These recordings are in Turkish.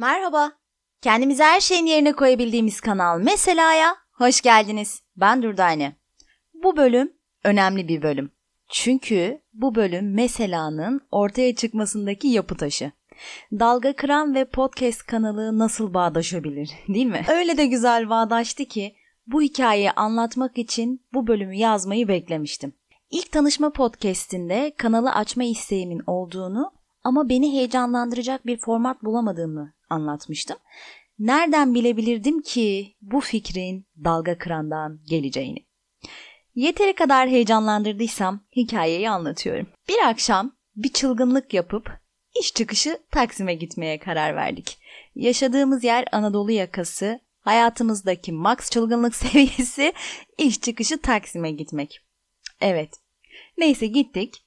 Merhaba. Kendimizi her şeyin yerine koyabildiğimiz kanal Mesela'ya hoş geldiniz. Ben Durdane. Bu bölüm önemli bir bölüm. Çünkü bu bölüm Mesela'nın ortaya çıkmasındaki yapı taşı. Dalga Kıran ve Podcast kanalı nasıl bağdaşabilir değil mi? Öyle de güzel bağdaştı ki bu hikayeyi anlatmak için bu bölümü yazmayı beklemiştim. İlk tanışma podcast'inde kanalı açma isteğimin olduğunu ama beni heyecanlandıracak bir format bulamadığımı anlatmıştım. Nereden bilebilirdim ki bu fikrin dalga kırandan geleceğini? Yeteri kadar heyecanlandırdıysam hikayeyi anlatıyorum. Bir akşam bir çılgınlık yapıp iş çıkışı Taksim'e gitmeye karar verdik. Yaşadığımız yer Anadolu yakası, hayatımızdaki max çılgınlık seviyesi iş çıkışı Taksim'e gitmek. Evet. Neyse gittik.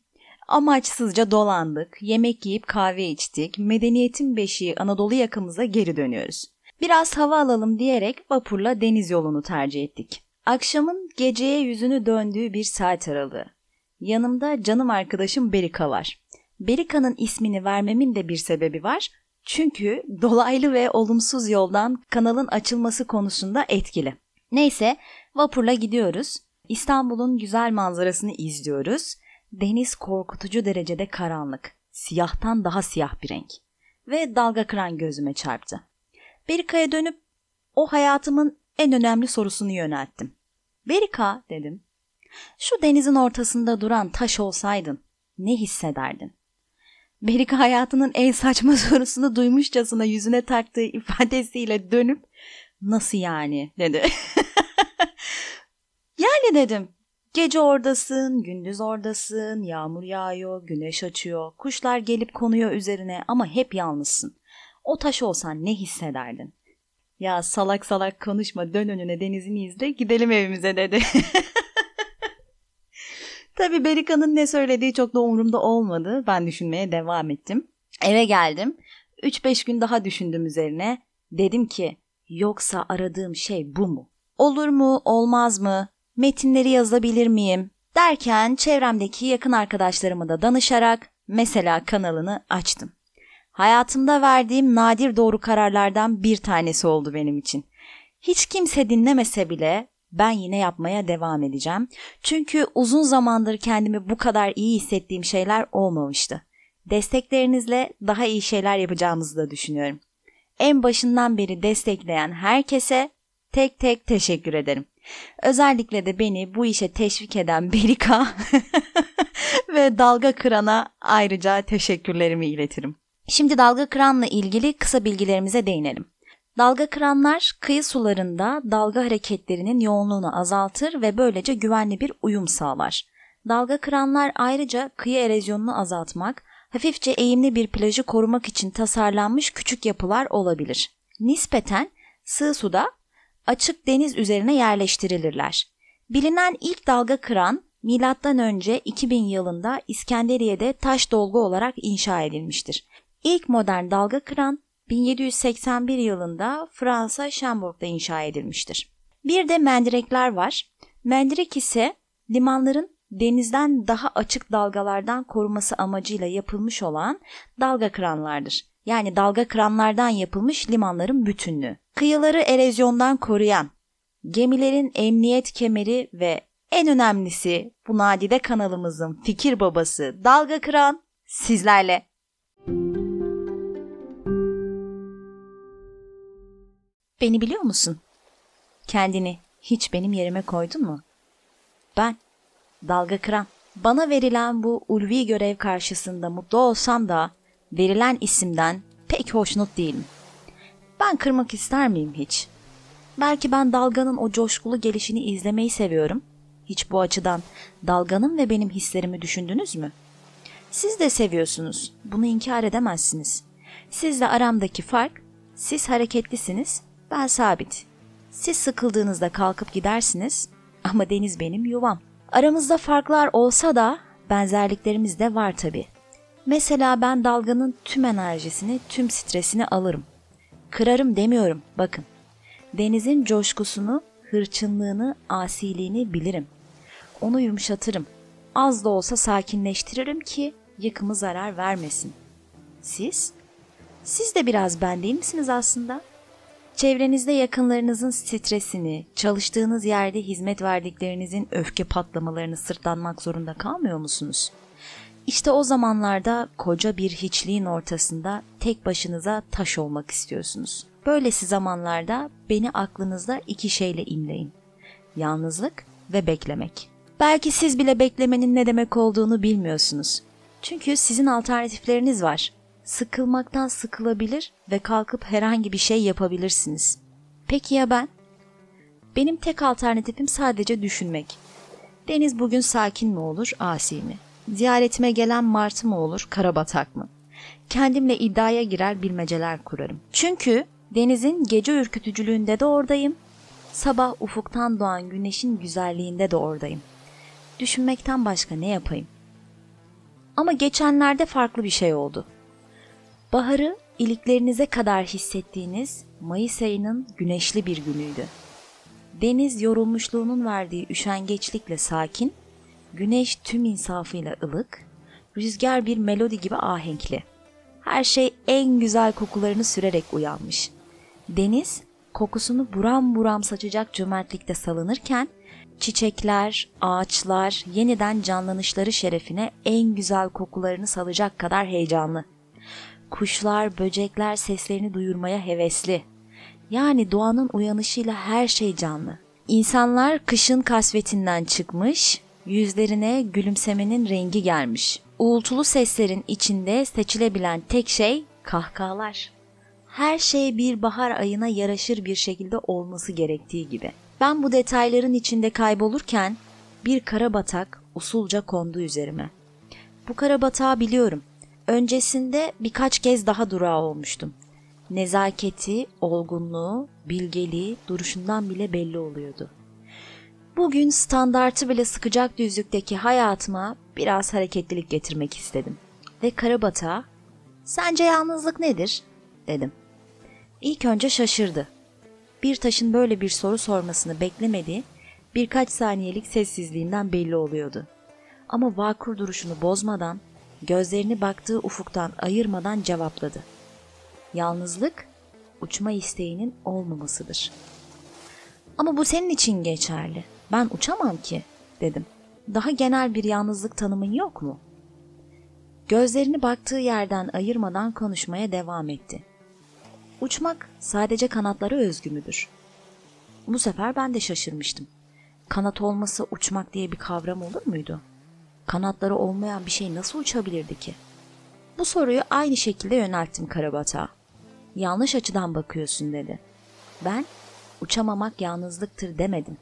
Amaçsızca dolandık, yemek yiyip kahve içtik, medeniyetin beşiği Anadolu yakamıza geri dönüyoruz. Biraz hava alalım diyerek vapurla deniz yolunu tercih ettik. Akşamın geceye yüzünü döndüğü bir saat aralığı. Yanımda canım arkadaşım Berika var. Berika'nın ismini vermemin de bir sebebi var. Çünkü dolaylı ve olumsuz yoldan kanalın açılması konusunda etkili. Neyse vapurla gidiyoruz. İstanbul'un güzel manzarasını izliyoruz. Deniz korkutucu derecede karanlık. Siyahtan daha siyah bir renk. Ve dalga kıran gözüme çarptı. Berika'ya dönüp o hayatımın en önemli sorusunu yönelttim. Berika dedim. Şu denizin ortasında duran taş olsaydın ne hissederdin? Berika hayatının en saçma sorusunu duymuşçasına yüzüne taktığı ifadesiyle dönüp nasıl yani dedi. yani dedim Gece oradasın, gündüz oradasın, yağmur yağıyor, güneş açıyor, kuşlar gelip konuyor üzerine ama hep yalnızsın. O taş olsan ne hissederdin? Ya salak salak konuşma dön önüne denizini izle gidelim evimize dedi. Tabi Berika'nın ne söylediği çok da umurumda olmadı. Ben düşünmeye devam ettim. Eve geldim. 3-5 gün daha düşündüm üzerine. Dedim ki yoksa aradığım şey bu mu? Olur mu olmaz mı? Metinleri yazabilir miyim? Derken çevremdeki yakın arkadaşlarımı da danışarak mesela kanalını açtım. Hayatımda verdiğim nadir doğru kararlardan bir tanesi oldu benim için. Hiç kimse dinlemese bile ben yine yapmaya devam edeceğim. Çünkü uzun zamandır kendimi bu kadar iyi hissettiğim şeyler olmamıştı. Desteklerinizle daha iyi şeyler yapacağımızı da düşünüyorum. En başından beri destekleyen herkese tek tek teşekkür ederim. Özellikle de beni bu işe teşvik eden Berika ve Dalga Kıran'a ayrıca teşekkürlerimi iletirim. Şimdi dalga kıranla ilgili kısa bilgilerimize değinelim. Dalga kıranlar kıyı sularında dalga hareketlerinin yoğunluğunu azaltır ve böylece güvenli bir uyum sağlar. Dalga kıranlar ayrıca kıyı erozyonunu azaltmak, hafifçe eğimli bir plajı korumak için tasarlanmış küçük yapılar olabilir. Nispeten sığ suda açık deniz üzerine yerleştirilirler. Bilinen ilk dalga kıran M.Ö. 2000 yılında İskenderiye'de taş dolgu olarak inşa edilmiştir. İlk modern dalga kıran 1781 yılında Fransa Cherbourg'da inşa edilmiştir. Bir de mendirekler var. Mendirek ise limanların denizden daha açık dalgalardan koruması amacıyla yapılmış olan dalga kıranlardır. Yani dalga kıranlardan yapılmış limanların bütünlüğü. Kıyıları erozyondan koruyan, gemilerin emniyet kemeri ve en önemlisi bu nadide kanalımızın fikir babası dalga kıran sizlerle. Beni biliyor musun? Kendini hiç benim yerime koydun mu? Ben dalga kıran. Bana verilen bu ulvi görev karşısında mutlu olsam da verilen isimden pek hoşnut değilim. Ben kırmak ister miyim hiç? Belki ben dalganın o coşkulu gelişini izlemeyi seviyorum. Hiç bu açıdan dalganın ve benim hislerimi düşündünüz mü? Siz de seviyorsunuz. Bunu inkar edemezsiniz. Sizle aramdaki fark, siz hareketlisiniz, ben sabit. Siz sıkıldığınızda kalkıp gidersiniz ama deniz benim yuvam. Aramızda farklar olsa da benzerliklerimiz de var tabii. Mesela ben dalganın tüm enerjisini, tüm stresini alırım. Kırarım demiyorum, bakın. Denizin coşkusunu, hırçınlığını, asiliğini bilirim. Onu yumuşatırım. Az da olsa sakinleştiririm ki yıkımı zarar vermesin. Siz? Siz de biraz ben değil misiniz aslında? Çevrenizde yakınlarınızın stresini, çalıştığınız yerde hizmet verdiklerinizin öfke patlamalarını sırtlanmak zorunda kalmıyor musunuz? İşte o zamanlarda koca bir hiçliğin ortasında tek başınıza taş olmak istiyorsunuz. Böylesi zamanlarda beni aklınızda iki şeyle imleyin. Yalnızlık ve beklemek. Belki siz bile beklemenin ne demek olduğunu bilmiyorsunuz. Çünkü sizin alternatifleriniz var. Sıkılmaktan sıkılabilir ve kalkıp herhangi bir şey yapabilirsiniz. Peki ya ben? Benim tek alternatifim sadece düşünmek. Deniz bugün sakin mi olur, asi mi? Ziyaretime gelen martı mı olur, karabatak mı? Kendimle iddiaya girer bilmeceler kurarım. Çünkü denizin gece ürkütücülüğünde de oradayım. Sabah ufuktan doğan güneşin güzelliğinde de oradayım. Düşünmekten başka ne yapayım? Ama geçenlerde farklı bir şey oldu. Baharı iliklerinize kadar hissettiğiniz Mayıs ayının güneşli bir günüydü. Deniz yorulmuşluğunun verdiği üşengeçlikle sakin, güneş tüm insafıyla ılık, rüzgar bir melodi gibi ahenkli. Her şey en güzel kokularını sürerek uyanmış. Deniz kokusunu buram buram saçacak cömertlikte salınırken çiçekler, ağaçlar yeniden canlanışları şerefine en güzel kokularını salacak kadar heyecanlı. Kuşlar, böcekler seslerini duyurmaya hevesli. Yani doğanın uyanışıyla her şey canlı. İnsanlar kışın kasvetinden çıkmış, yüzlerine gülümsemenin rengi gelmiş. Uğultulu seslerin içinde seçilebilen tek şey kahkahalar. Her şey bir bahar ayına yaraşır bir şekilde olması gerektiği gibi. Ben bu detayların içinde kaybolurken bir kara batak usulca kondu üzerime. Bu kara batağı biliyorum. Öncesinde birkaç kez daha durağı olmuştum. Nezaketi, olgunluğu, bilgeliği duruşundan bile belli oluyordu. Bugün standartı bile sıkacak düzlükteki hayatıma biraz hareketlilik getirmek istedim. Ve Karabata, sence yalnızlık nedir? dedim. İlk önce şaşırdı. Bir taşın böyle bir soru sormasını beklemediği birkaç saniyelik sessizliğinden belli oluyordu. Ama vakur duruşunu bozmadan, gözlerini baktığı ufuktan ayırmadan cevapladı. Yalnızlık, uçma isteğinin olmamasıdır. Ama bu senin için geçerli. Ben uçamam ki, dedim. Daha genel bir yalnızlık tanımın yok mu? Gözlerini baktığı yerden ayırmadan konuşmaya devam etti. Uçmak sadece kanatlara özgü müdür? Bu sefer ben de şaşırmıştım. Kanat olması uçmak diye bir kavram olur muydu? Kanatları olmayan bir şey nasıl uçabilirdi ki? Bu soruyu aynı şekilde yönelttim Karabata. Yanlış açıdan bakıyorsun dedi. Ben uçamamak yalnızlıktır demedim.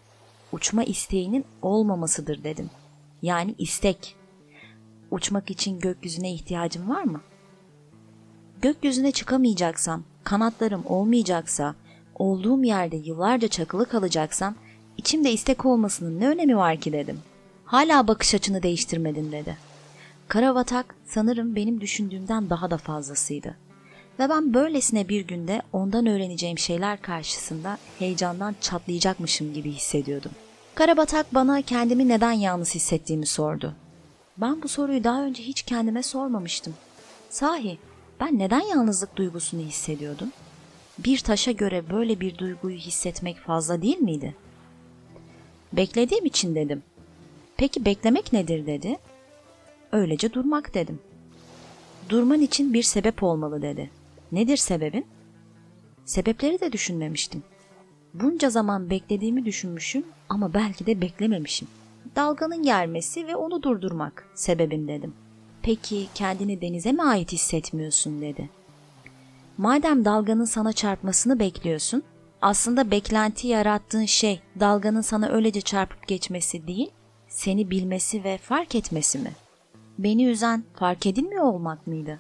Uçma isteğinin olmamasıdır dedim. Yani istek. Uçmak için gökyüzüne ihtiyacım var mı? Gökyüzüne çıkamayacaksam, kanatlarım olmayacaksa, olduğum yerde yıllarca çakılı kalacaksam, içimde istek olmasının ne önemi var ki dedim. Hala bakış açını değiştirmedin dedi. Karavatak sanırım benim düşündüğümden daha da fazlasıydı. Ve ben böylesine bir günde ondan öğreneceğim şeyler karşısında heyecandan çatlayacakmışım gibi hissediyordum. Karabatak bana kendimi neden yalnız hissettiğimi sordu. Ben bu soruyu daha önce hiç kendime sormamıştım. Sahi ben neden yalnızlık duygusunu hissediyordum? Bir taşa göre böyle bir duyguyu hissetmek fazla değil miydi? Beklediğim için dedim. Peki beklemek nedir dedi. Öylece durmak dedim. Durman için bir sebep olmalı dedi. Nedir sebebin? Sebepleri de düşünmemiştim. Bunca zaman beklediğimi düşünmüşüm ama belki de beklememişim. Dalganın gelmesi ve onu durdurmak sebebim dedim. Peki kendini denize mi ait hissetmiyorsun dedi. Madem dalganın sana çarpmasını bekliyorsun, aslında beklenti yarattığın şey dalganın sana öylece çarpıp geçmesi değil, seni bilmesi ve fark etmesi mi? Beni üzen fark edilmiyor olmak mıydı?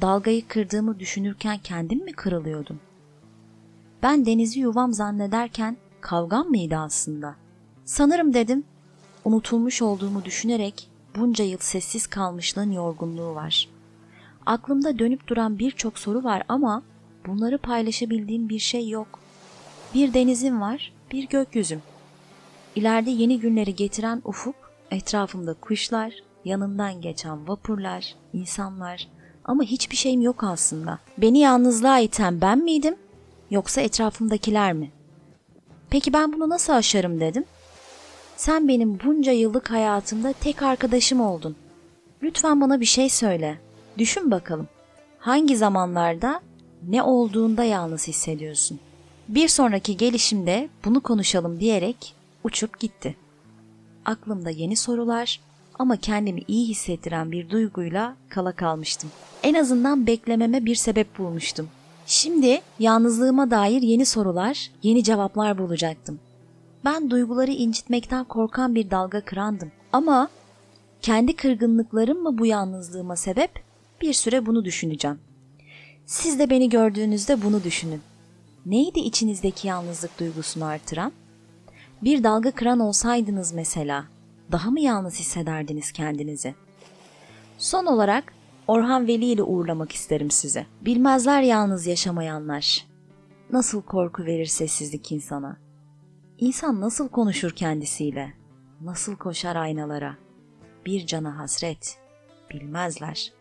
Dalgayı kırdığımı düşünürken kendim mi kırılıyordum? Ben denizi yuvam zannederken kavgam mıydı aslında? Sanırım dedim, unutulmuş olduğumu düşünerek bunca yıl sessiz kalmışlığın yorgunluğu var. Aklımda dönüp duran birçok soru var ama bunları paylaşabildiğim bir şey yok. Bir denizim var, bir gökyüzüm. İleride yeni günleri getiren ufuk, etrafımda kuşlar, yanından geçen vapurlar, insanlar Ama hiçbir şeyim yok aslında. Beni yalnızlığa iten ben miydim yoksa etrafımdakiler mi? Peki ben bunu nasıl aşarım dedim. Sen benim bunca yıllık hayatımda tek arkadaşım oldun. Lütfen bana bir şey söyle. Düşün bakalım. Hangi zamanlarda ne olduğunda yalnız hissediyorsun? Bir sonraki gelişimde bunu konuşalım diyerek uçup gitti. Aklımda yeni sorular ama kendimi iyi hissettiren bir duyguyla kala kalmıştım. En azından beklememe bir sebep bulmuştum. Şimdi yalnızlığıma dair yeni sorular, yeni cevaplar bulacaktım. Ben duyguları incitmekten korkan bir dalga kırandım. Ama kendi kırgınlıklarım mı bu yalnızlığıma sebep? Bir süre bunu düşüneceğim. Siz de beni gördüğünüzde bunu düşünün. Neydi içinizdeki yalnızlık duygusunu artıran? Bir dalga kıran olsaydınız mesela, daha mı yalnız hissederdiniz kendinizi? Son olarak Orhan Veli ile uğurlamak isterim sizi. Bilmezler yalnız yaşamayanlar. Nasıl korku verir sessizlik insana? İnsan nasıl konuşur kendisiyle? Nasıl koşar aynalara? Bir cana hasret. Bilmezler.''